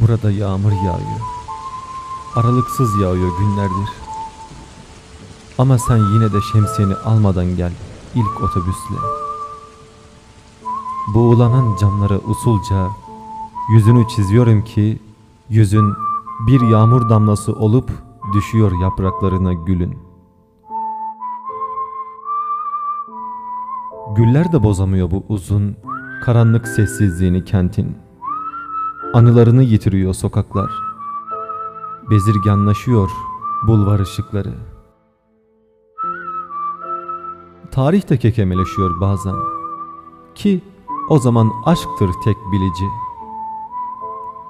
Burada yağmur yağıyor. Aralıksız yağıyor günlerdir. Ama sen yine de şemsiyeni almadan gel ilk otobüsle. Boğulanan camlara usulca yüzünü çiziyorum ki yüzün bir yağmur damlası olup düşüyor yapraklarına gülün. Güller de bozamıyor bu uzun karanlık sessizliğini kentin. Anılarını yitiriyor sokaklar. Bezirganlaşıyor bulvar ışıkları. Tarih de kekemeleşiyor bazen. Ki o zaman aşktır tek bilici.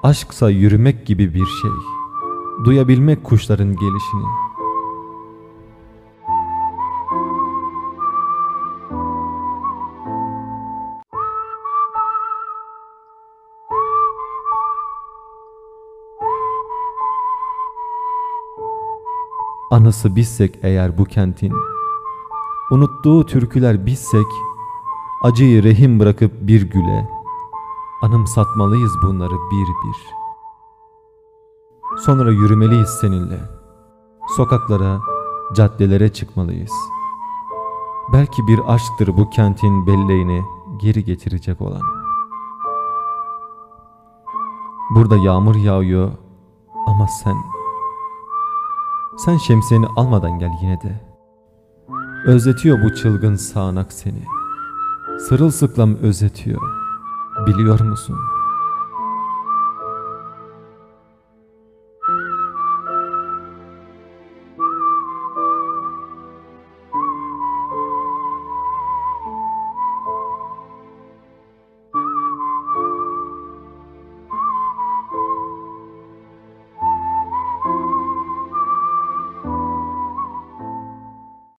Aşksa yürümek gibi bir şey. Duyabilmek kuşların gelişini. Anısı bizsek eğer bu kentin, unuttuğu türküler bizsek, acıyı rehin bırakıp bir güle, anımsatmalıyız bunları bir bir. Sonra yürümeliyiz seninle, sokaklara, caddelere çıkmalıyız. Belki bir aşktır bu kentin belleğini geri getirecek olan. Burada yağmur yağıyor ama sen... Sen şemsiyeni almadan gel yine de. Özletiyor bu çılgın sağanak seni. Sırılsıklam özletiyor. Biliyor musun?